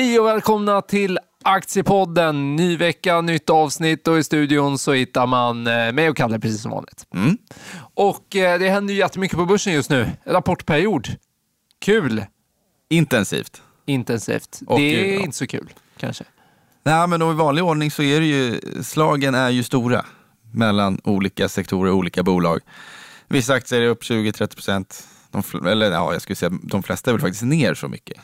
Hej och välkomna till Aktiepodden. Ny vecka, nytt avsnitt och i studion så hittar man eh, mig och Kalle precis som vanligt. Mm. Och eh, det händer ju jättemycket på börsen just nu. Rapportperiod. Kul. Intensivt. Intensivt. Och, det är ja. inte så kul kanske. Nej, men i vanlig ordning så är det ju, slagen är ju stora mellan olika sektorer och olika bolag. Vissa aktier är upp 20-30 procent. Eller ja, jag skulle säga de flesta är väl faktiskt ner så mycket.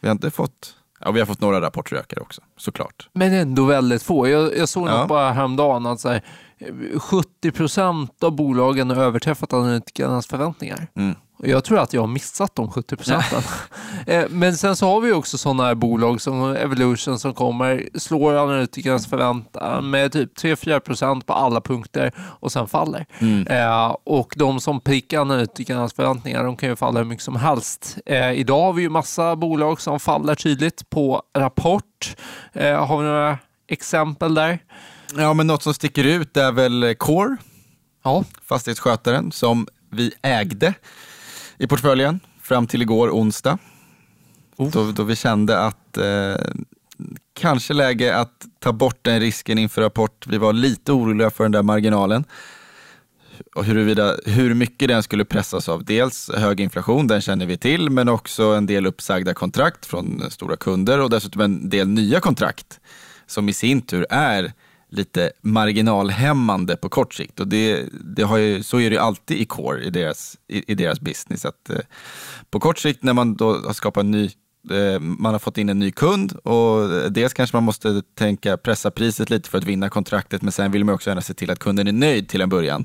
Vi har inte fått, ja vi har fått några rapportökare också, såklart. Men ändå väldigt få. Jag, jag såg Ja. något bara häromdagen att så här, eh, 70 procent av bolagen har överträffat analytikernas förväntningar. Mm. Jag tror att jag har missat de 70 procenten. Eh, Men sen så har vi också sådana här bolag som Evolution som kommer, slår analytikernas förväntan med typ 3-4 procent på alla punkter och sen faller. Mm. Eh, och de som prickar analytikernas förväntningar, de kan ju falla hur mycket som helst. Eh, idag har vi ju massa bolag som faller tydligt på rapport. Eh, har vi några exempel där? Ja, men något som sticker ut är väl Core, Ja, fastighetsskötaren, som vi ägde i portföljen fram till igår onsdag. Då, då vi kände att eh, kanske läge att ta bort den risken inför rapport. Vi var lite oroliga för den där marginalen. Och huruvida, hur mycket den skulle pressas av dels hög inflation, den känner vi till, men också en del uppsagda kontrakt från stora kunder och dessutom en del nya kontrakt som i sin tur är lite marginalhämmande på kort sikt. Och det, det har ju, så är det ju alltid i core i deras, i, i deras business. Att, eh, på kort sikt när man då har skapat en ny eh, man har fått in en ny kund och eh, dels kanske man måste tänka pressa priset lite för att vinna kontraktet men sen vill man också gärna se till att kunden är nöjd till en början.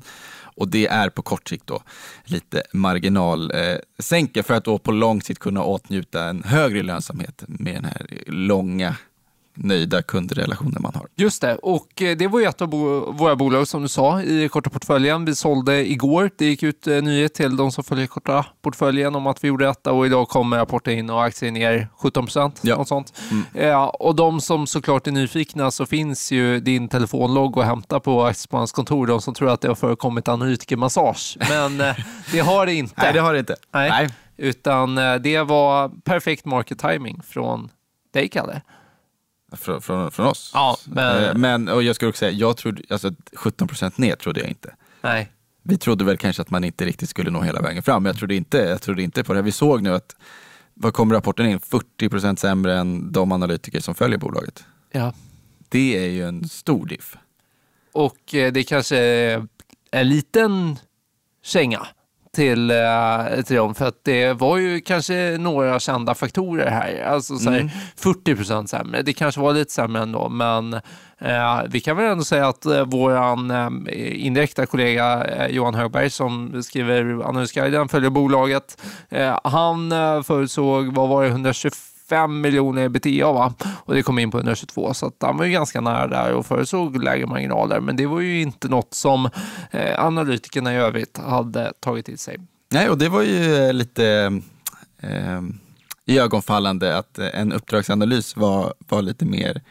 Och det är på kort sikt då lite marginalsänke eh, för att då på lång sikt kunna åtnjuta en högre lönsamhet med den här långa nöjda kundrelationen man har. just det. Och eh, det var ju ett av bo- våra bolag som du sa i korta portföljen. Vi sålde igår. Det gick ut eh, nyhet till de som följer korta portföljen om att vi gjorde detta och idag kommer rapporten in och aktien ner 17 procent. Ja. Sånt. Eh, och de som såklart är nyfikna så finns ju din telefonlogg att hämta på Aktiespararnas kontor. De som tror att det har förekommit analytikermassage. Men det har det inte. Nej, det har det inte. Nej. Utan eh, det var perfekt market timing från dig, Kalle. Från, från, från oss. Ja, men- Eh, men och jag skulle också säga, jag trodde, alltså 17 procent ner trodde jag inte. Nej. Vi trodde väl kanske att man inte riktigt skulle nå hela vägen fram, men jag trodde inte, jag trodde inte på det. Vi såg nu att, vad kom rapporten in? 40 procent sämre än de analytiker som följer bolaget. Ja. Det är ju en stor diff. Och eh, det kanske är en liten känga till, eh, dem. För att det var ju kanske några kända faktorer här. Alltså så här, 40 procent sämre. Det kanske var lite sämre ändå. Men eh, vi kan väl ändå säga att eh, våran eh, indirekta kollega eh, Johan Högberg som skriver Analysguiden, följer bolaget. Eh, han eh, förutsåg, vad var det, 125 5 miljoner ebitda va? Och det kom in på 122 så att han var ju ganska nära där och förutsåg lägre marginaler. Men det var ju inte något som eh, analytikerna i övrigt hade tagit till sig. Nej, och det var ju eh, lite eh, eh, iögonfallande att eh, en uppdragsanalys var, var lite mer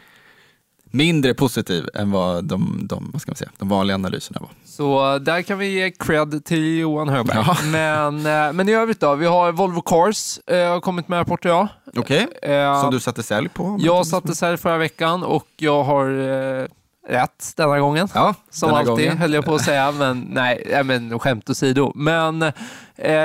mindre positiv än vad de, de, vad ska man säga, de vanliga analyserna var. Så där kan vi ge cred till Johan Högberg. Ja. Men, eh, men i övrigt då, vi har Volvo Cars eh, har kommit med rapporter idag. Okej, Eh, som du satte sälj på? Jag satte sälj förra veckan och jag har eh, rätt denna gången. Ja, Som denna alltid gången. höll jag på att säga, men nej, men skämt åsido. Men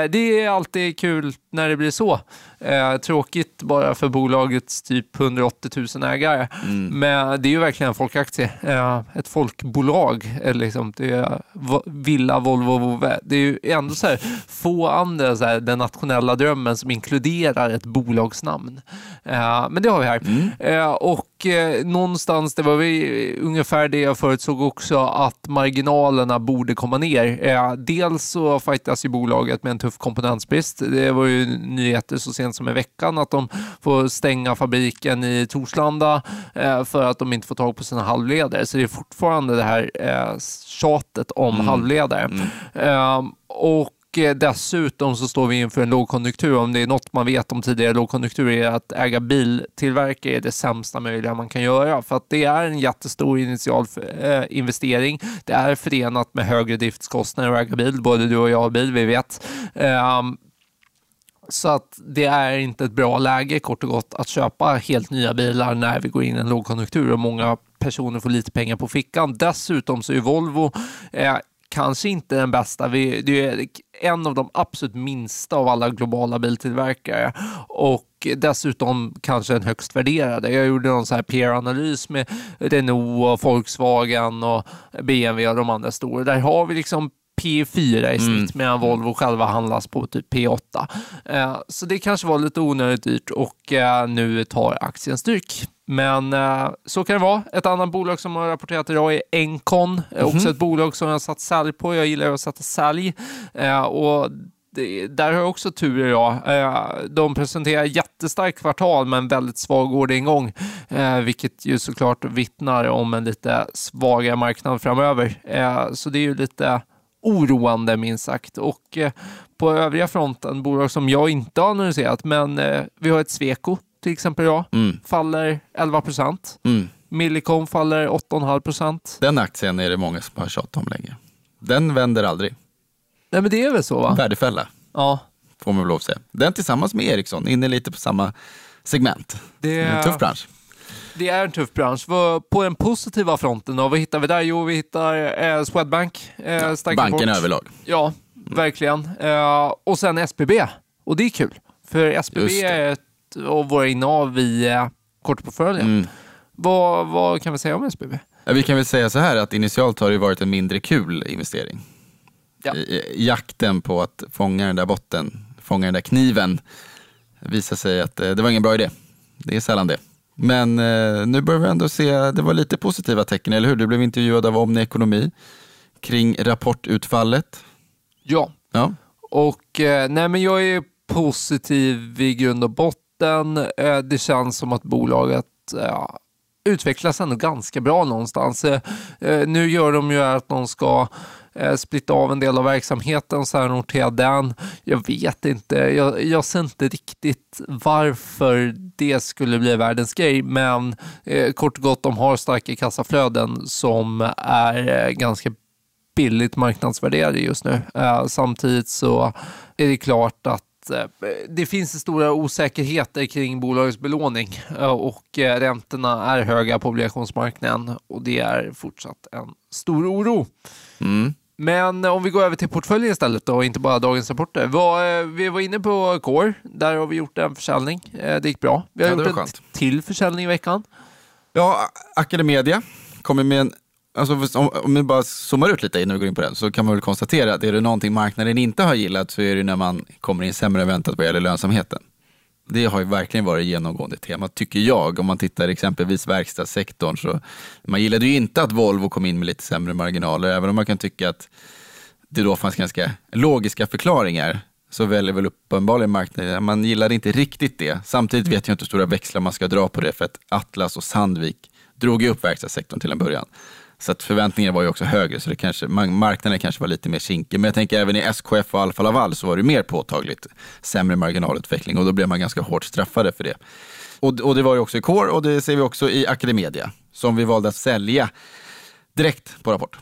det är alltid kul när det blir så. Eh, tråkigt bara för bolagets typ 180 000 ägare. Mm. Men det är ju verkligen en folkaktie. Eh, ett folkbolag. Eh, liksom, det är Villa, Volvo, Vove. Det är ju ändå så här, få andra, så här, den nationella drömmen som inkluderar ett bolagsnamn. Eh, men det har vi här. Mm. Eh, och eh, någonstans, det var vi, ungefär det jag förutsåg också, att marginalerna borde komma ner. Eh, dels så fightas ju bolaget med en tuff komponentsbrist. Det var ju nyheter så sent som i veckan att de får stänga fabriken i Torslanda eh, för att de inte får tag på sina halvledare. Så det är fortfarande det här eh, tjatet om halvledare. Eh, och eh, Eh, dessutom så står vi inför en lågkonjunktur. Om det är något man vet om tidigare lågkonjunktur är att äga biltillverkare är det sämsta möjliga man kan göra. För att det är en jättestor initial eh, investering. Det är förenat med högre driftskostnader att äga bil. Både du och jag har bil, vi vet. Ehm, så att det är inte ett bra läge kort och gott att köpa helt nya bilar när vi går in i en lågkonjunktur och många personer får lite pengar på fickan. Dessutom så är Volvo eh, kanske inte den bästa. Vi, det är en av de absolut minsta av alla globala biltillverkare och dessutom kanske den högst värderade. Jag gjorde någon så här peer-analys med Renault, och Volkswagen och BMW och de andra stora. Där har vi liksom P4 i snitt mm. medan Volvo själva handlas på typ P8. Eh, så det kanske var lite onödigt dyrt och eh, nu tar aktien stryk. Men eh, så kan det vara. Ett annat bolag som har rapporterat idag är Encon. Mm -hmm. Också ett bolag som jag har satt sälj på. Jag gillar att sätta sälj. och det, där har jag också tur idag. De presenterar jättestarkt kvartal men väldigt svag orderingång, vilket ju såklart vittnar om en lite svagare marknad framöver. Så det är ju lite oroande minst sagt. Och eh, på övriga fronten, bolag som jag inte har analyserat, men eh, vi har ett Sweco till exempel idag, mm. faller 11 procent. Mm. Millicom faller 8,5 procent. Den aktien är det många som har tjatat om länge. Den vänder aldrig. Nej men det är väl så va? Värdefälla. Ja. Får man väl lov att säga. Den tillsammans med Ericsson, inne lite på samma segment. Det är en tuff bransch det är en tuff bransch. På den positiva fronten, då, vad hittar vi där? Jo, vi hittar eh, Swedbank. Eh, ja, banken överlag. Ja, mm. verkligen. Eh, och sen SBB. Och det är kul, för SBB är ett av våra innehav eh, kortportföljen. Mm. Vad, vad kan vi säga om SBB? Ja, vi kan väl säga så här att initialt har det varit en mindre kul investering. Ja. Jakten på att fånga den där botten, fånga den där kniven, visade sig att eh, det var ingen bra idé. Det är sällan det. Men eh, nu börjar vi ändå se, det var lite positiva tecken, eller hur? Du blev intervjuad av Omni Ekonomi kring rapportutfallet. Ja, ja. och eh, nej, men jag är positiv i grund och botten botten. Eh, det känns som att bolaget ja, utvecklas ändå ganska bra någonstans. Eh, eh, nu gör de ju att de ska splitta av en del av verksamheten och särnotera den. Jag vet inte, jag, jag ser inte riktigt varför det skulle bli världens grej, men eh, kort och gott, de har starka kassaflöden som är eh, ganska billigt marknadsvärderade just nu. Eh, samtidigt så är det klart att Eh, det finns stora osäkerheter kring bolagets belåning eh, och eh, räntorna är höga på obligationsmarknaden och det är fortsatt en stor oro. Mm. Men om vi går över till portföljen istället då, och inte bara dagens rapporter. Vi var inne på Core, där har vi gjort en försäljning. Det gick bra. Vi har ja, gjort en till försäljning i veckan. Ja, Academedia kommer med en Alltså, om, om vi bara zoomar ut lite innan vi går in på den så kan man väl konstatera att är det någonting marknaden inte har gillat så är det när man kommer in sämre än väntat vad gäller lönsamheten. Det har ju verkligen varit genomgående tema, tycker jag. Om man tittar exempelvis verkstadssektorn så man gillade ju inte att Volvo kom in med lite sämre marginaler, även om man kan tycka att det då fanns ganska logiska förklaringar så väljer väl uppenbarligen marknaden, man gillade inte riktigt det. Samtidigt vet jag inte hur stora växlar man ska dra på det för att Atlas och Sandvik drog ju upp verkstadssektorn till en början. Så att förväntningarna var ju också högre, så det kanske, marknaden kanske var lite mer kinkig. Men jag tänker även i SKF och Alfa Laval så var det mer påtagligt sämre marginalutveckling och då blev man ganska hårt straffade för det. Och, och det var ju också i Core och det ser vi också i Academedia som vi valde att sälja direkt på rapport.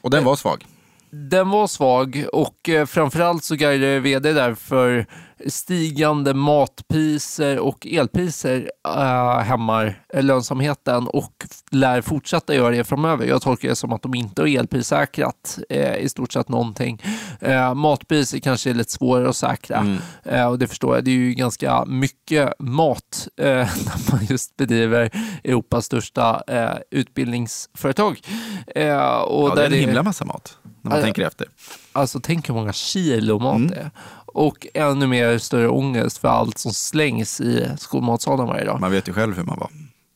Och den var svag. Den var svag och eh, framförallt så guidade vd därför stigande matpriser och elpriser äh, hämmar lönsamheten och lär fortsätta göra det framöver. Jag tolkar det som att de inte har elprissäkrat äh, i stort sett någonting. Äh, matpriser kanske är lite svårare att säkra mm. äh, och det förstår jag. Det är ju ganska mycket mat när man just bedriver Europas största utbildningsföretag. och ja, det är en himla massa mat när man tänker efter. Alltså tänk hur många kilo mat mm. det är och ännu mer större ångest för allt som slängs i skolmatsalen varje dag. Man vet ju själv hur man var.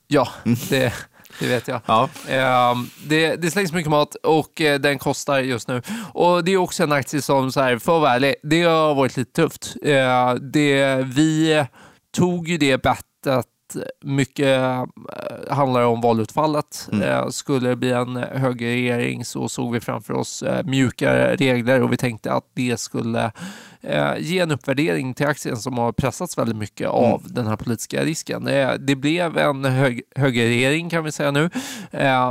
Ja, det, det vet jag. Ja. Ehm, det, det slängs mycket mat och eh, den kostar just nu. Och Det är också en aktie som, så här, för att vara ärlig, det har varit lite tufft. Ehm, det, vi tog ju det bettet mycket eh, handlar om valutfallet. Mm. Eh, skulle det bli en högerregering så såg vi framför oss eh, mjukare regler och vi tänkte att det skulle ge en uppvärdering till aktien som har pressats väldigt mycket mm. av den här politiska risken. Det blev en hög, högerregering kan vi säga nu,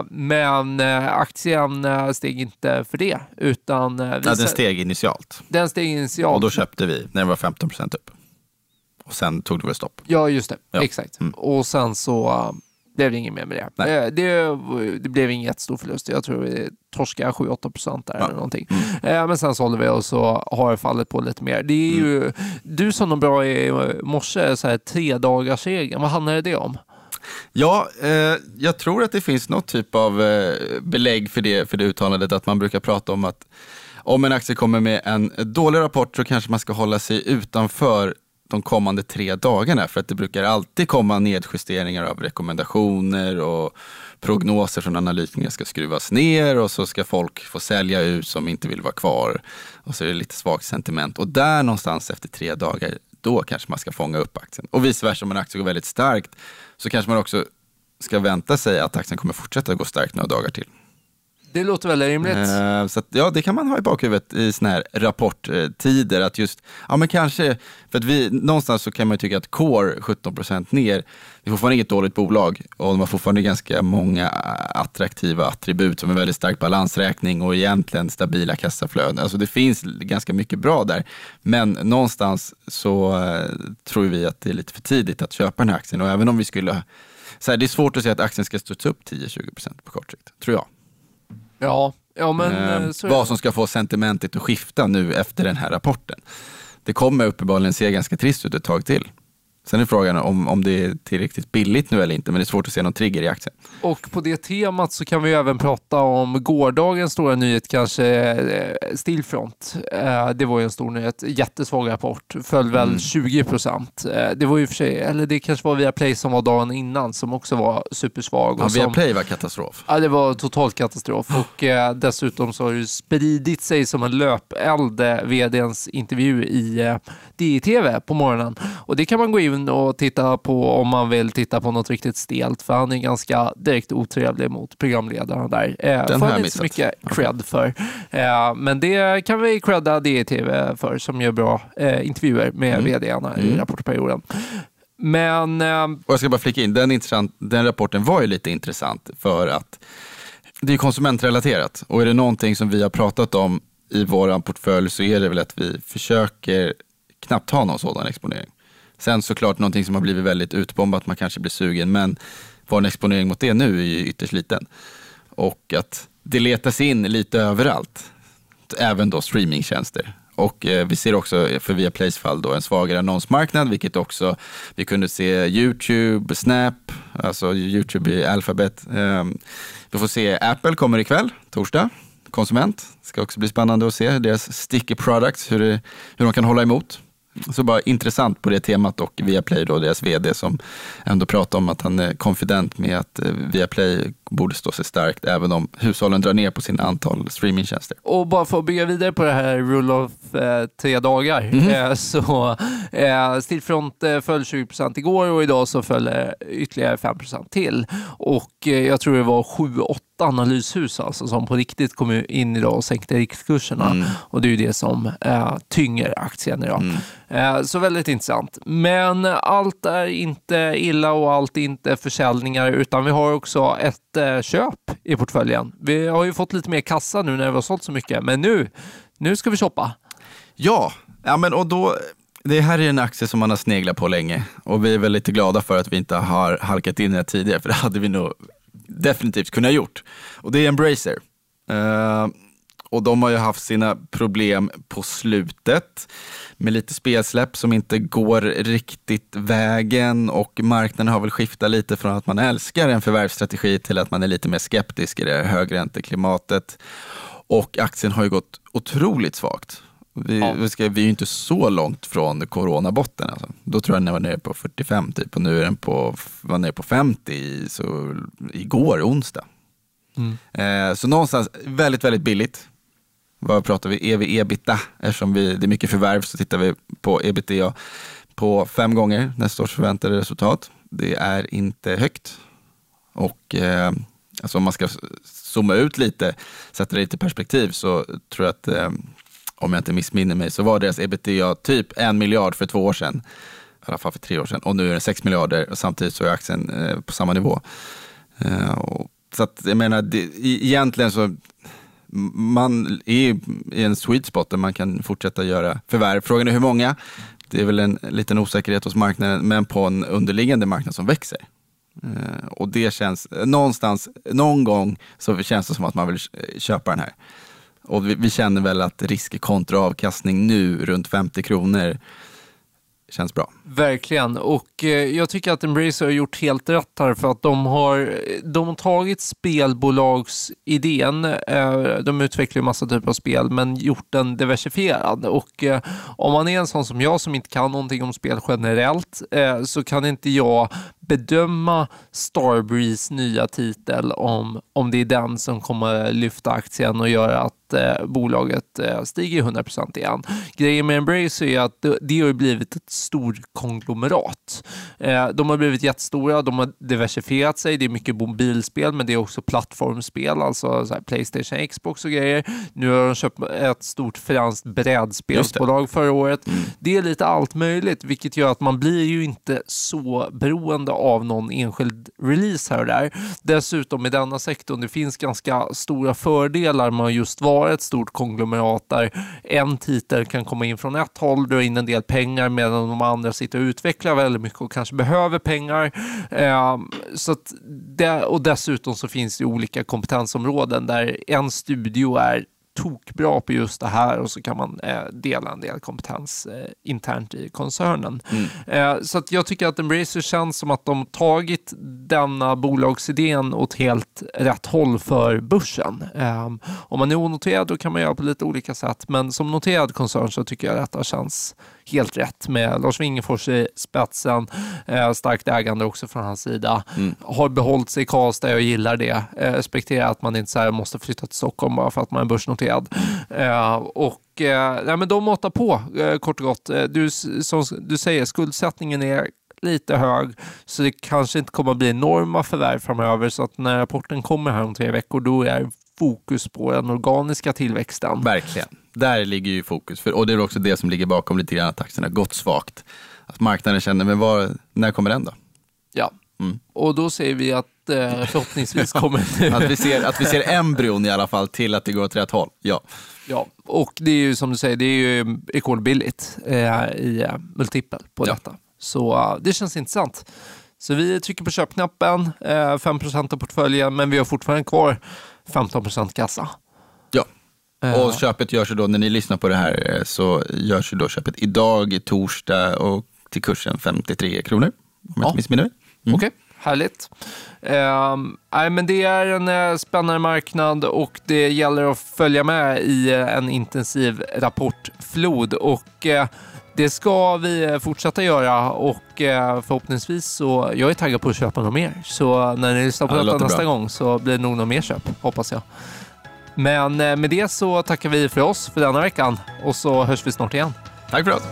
men aktien steg inte för det. Utan ja, den steg initialt. Den steg initialt. Och då köpte vi när den var 15 procent upp. Och sen tog det väl stopp. Ja, just det. Ja. Exakt. Mm. Och sen så uh, blev det inget mer med det. Eh, det. Det blev ingen jättestor förlust. Jag tror vi torskade 7-8 procent där Ja. eller någonting. Mm. Eh, men sen sålde vi och så har det fallit på lite mer. Det är ju, Mm. Du sa något bra i morse, så här, tre dagars regeln. Vad handlar det om? Ja, eh, jag tror att det finns något typ av eh, belägg för det, för det uttalandet att man brukar prata om att om en aktie kommer med en dålig rapport så kanske man ska hålla sig utanför de kommande tre dagarna för att det brukar alltid komma nedjusteringar av rekommendationer och prognoser från analytikerna ska skruvas ner och så ska folk få sälja ut som inte vill vara kvar och så är det lite svagt sentiment och där någonstans efter tre dagar då kanske man ska fånga upp aktien. Och vice versa om en aktie går väldigt starkt så kanske man också ska vänta sig att aktien kommer fortsätta gå starkt några dagar till. Det låter väldigt rimligt. Eh, Så att, ja, det kan man ha i bakhuvudet i såna här rapporttider. Att just, ja men kanske, för att vi, någonstans så kan man ju tycka att Core 17% ner, det är fortfarande inget dåligt bolag och de har fortfarande ganska många attraktiva attribut som en väldigt stark balansräkning och egentligen stabila kassaflöden. Alltså det finns ganska mycket bra där. Men någonstans så eh, tror vi att det är lite för tidigt att köpa den här aktien och även om vi skulle så här, det är svårt att säga att aktien ska studsa upp 10-20% på kort sikt, tror jag. Ja, ja men Eh, eh, så vad som ska få sentimentet att skifta nu efter den här rapporten. Det kommer uppenbarligen se ganska trist ut ett tag till. Sen är frågan om, om det är tillräckligt billigt nu eller inte, men det är svårt att se någon trigger i aktien. Och på det temat så kan vi även prata om gårdagens stora nyhet, kanske eh, Stillfront. Eh, Det var ju en stor nyhet, jättesvag rapport, föll väl Mm. 20 procent. Det var ju för sig, eller det kanske var via Play som var dagen innan som också var supersvag. Ja, Viaplay var katastrof. Ja, det var total katastrof och eh, dessutom så har det spridit sig som en löpeld, eh, vdns intervju i eh, DI-TV på morgonen. Och det kan man gå in och titta på om man vill titta på något riktigt stelt, för han är ganska direkt otrevlig mot programledarna där. Eh, Den får han inte så mycket cred för. Eh, men det kan vi credda DI-TV för, som gör bra eh, intervjuer med Mm. vdarna i Mm. rapportperioden. Men eh, Och jag ska bara flika in, den, intressant, den rapporten var ju lite intressant för att det är konsumentrelaterat och är det någonting som vi har pratat om i vår portfölj så är det väl att vi försöker knappt ha någon sådan exponering. Sen såklart någonting som har blivit väldigt utbombat, man kanske blir sugen, men vår exponering mot det nu är ju ytterst liten. Och att det letas in lite överallt, även då streamingtjänster. Och eh, vi ser också eh, för Viaplays fall då en svagare annonsmarknad, vilket också vi kunde se YouTube, Snap, alltså YouTube i Alphabet. Eh, vi får se Apple kommer ikväll, torsdag, konsument. Ska också bli spännande att se deras sticky products, hur, det, hur de kan hålla emot. Så bara intressant på det temat och Viaplay då, deras vd som ändå pratar om att han är konfident med att eh, Viaplay borde stå sig starkt även om hushållen drar ner på sina antal streamingtjänster. Och bara för att bygga vidare på det här rule of eh, tre dagar, Mhm. eh, så eh, Stillfront eh, föll 20% igår och idag så föll ytterligare 5% till. Och eh, jag tror det var 7-8 analyshus alltså, som på riktigt kom in idag och sänkte rikskurserna. Mm. Och det är ju det som eh, tynger aktien idag. Mm. Eh, Så väldigt intressant. Men allt är inte illa och allt är inte försäljningar utan vi har också ett eh, köp i portföljen. Vi har ju fått lite mer kassa nu när vi har sålt så mycket, men nu, nu ska vi shoppa. Ja, ja men och då, det här är en aktie som man har sneglat på länge och vi är väl lite glada för att vi inte har halkat in i det tidigare, för det hade vi nog definitivt kunnat gjort. Och det är Embracer. Uh, och de har ju haft sina problem på slutet med lite spelsläpp som inte går riktigt vägen och marknaden har väl skiftat lite från att man älskar en förvärvsstrategi till att man är lite mer skeptisk i det högränteklimatet. Och aktien har ju gått otroligt svagt. Vi, Ja. vi, ska, vi är ju inte så långt från coronabotten. Alltså. Då tror jag den var nere på 45 typ och nu är den på, var nere på 50 i, så, igår, onsdag. Eh, så någonstans väldigt, väldigt billigt. Vad pratar vi? EV ebita. Eftersom vi, det är mycket förvärv så tittar vi på ebitda på fem gånger nästa års förväntade resultat. Det är inte högt. Och eh, alltså om man ska zooma ut lite, sätta det lite i perspektiv så tror jag att eh, om jag inte missminner mig så var deras ebitda typ en miljard för två år sedan. I alla fall för tre år sedan. Och nu är den sex miljarder och samtidigt så är aktien eh, på samma nivå. Eh, och, så att jag menar, det, egentligen så man är i en sweet spot där man kan fortsätta göra förvärv. Frågan är hur många. det är väl en liten osäkerhet hos marknaden, men på en underliggande marknad som växer. Eh, och det känns, någonstans, någon gång så känns det som att man vill eh, köpa den här. Och vi, vi känner väl att risk kontra avkastning nu runt 50 kronor känns bra. Verkligen, och eh, jag tycker att Embracer har gjort helt rätt här för att de har, de har tagit spelbolagsidén, eh, de utvecklar ju massa typer av spel, men gjort den diversifierad. Och eh, om man är en sån som jag som inte kan någonting om spel generellt eh, så kan inte jag bedöma Starbreeze nya titel om, om det är den som kommer lyfta aktien och göra att eh, bolaget eh, stiger 100% igen. Grejen med Embracer är att det, det har blivit ett stort konglomerat. Eh, de har blivit jättestora, de har diversifierat sig, det är mycket mobilspel men det är också plattformsspel, alltså Playstation, Xbox och grejer. Nu har de köpt ett stort franskt brädspelsbolag förra året. Mm. Det är lite allt möjligt, vilket gör att man blir ju inte så beroende av någon enskild release här och där. Dessutom i denna sektorn, det finns ganska stora fördelar med att just vara ett stort konglomerat där en titel kan komma in från ett håll, dra in en del pengar medan de andra sitter och utvecklar väldigt mycket och kanske behöver pengar. Eh, så det, och dessutom så finns det olika kompetensområden där en studio är tokbra på just det här och så kan man eh, dela en del kompetens eh, internt i koncernen. Mm. Eh, så att jag tycker att Embracer känns som att de tagit denna bolagsidén åt helt rätt håll för börsen. Eh, om man är onoterad då kan man göra på lite olika sätt, men som noterad koncern så tycker jag att detta känns helt rätt med Lars Wingefors i spetsen. Eh, starkt ägande också från hans sida. Mm. Har behållit sig i Karlstad, jag gillar det. Eh, respekterar att man inte så måste flytta till Stockholm bara för att man är börsnoterad. Eh, och eh, nej, men de matar på eh, kort och gott. Eh, du, som du säger, skuldsättningen är lite hög, så det kanske inte kommer att bli enorma förvärv framöver. Så att när rapporten kommer här om tre veckor, då är fokus på den organiska tillväxten. Verkligen. Där ligger ju fokus. För, och det är också det som ligger bakom lite grann att aktierna gått svagt. Att marknaden känner, men var, när kommer den då? Ja, mm. och då säger vi att eh, förhoppningsvis kommer att, vi ser, att vi ser embryon i alla fall till att det går åt rätt håll. Ja. Ja, och det är ju som du säger, det är ju rekordbilligt eh, i eh, multipel på ja. detta. Så uh, det känns intressant. Så vi trycker på köpknappen, eh, 5 av portföljen, men vi har fortfarande kvar 15% kassa. Ja, och uh, köpet görs ju då, när ni lyssnar på det här, eh, så görs ju då köpet idag, torsdag och till kursen 53 kronor. Om jag inte missminner mig. Mm. Okej, okay, härligt. Uh, men det är en uh, spännande marknad och det gäller att följa med i en intensiv rapportflod. Och uh, det ska vi fortsätta göra och eh, förhoppningsvis så, jag är taggad på att köpa något mer. Så när ni lyssnar på ja, det detta nästa bra. gång så blir det nog något mer köp, hoppas jag. Men eh, med det så tackar vi för oss för denna veckan och så hörs vi snart igen. Tack för oss.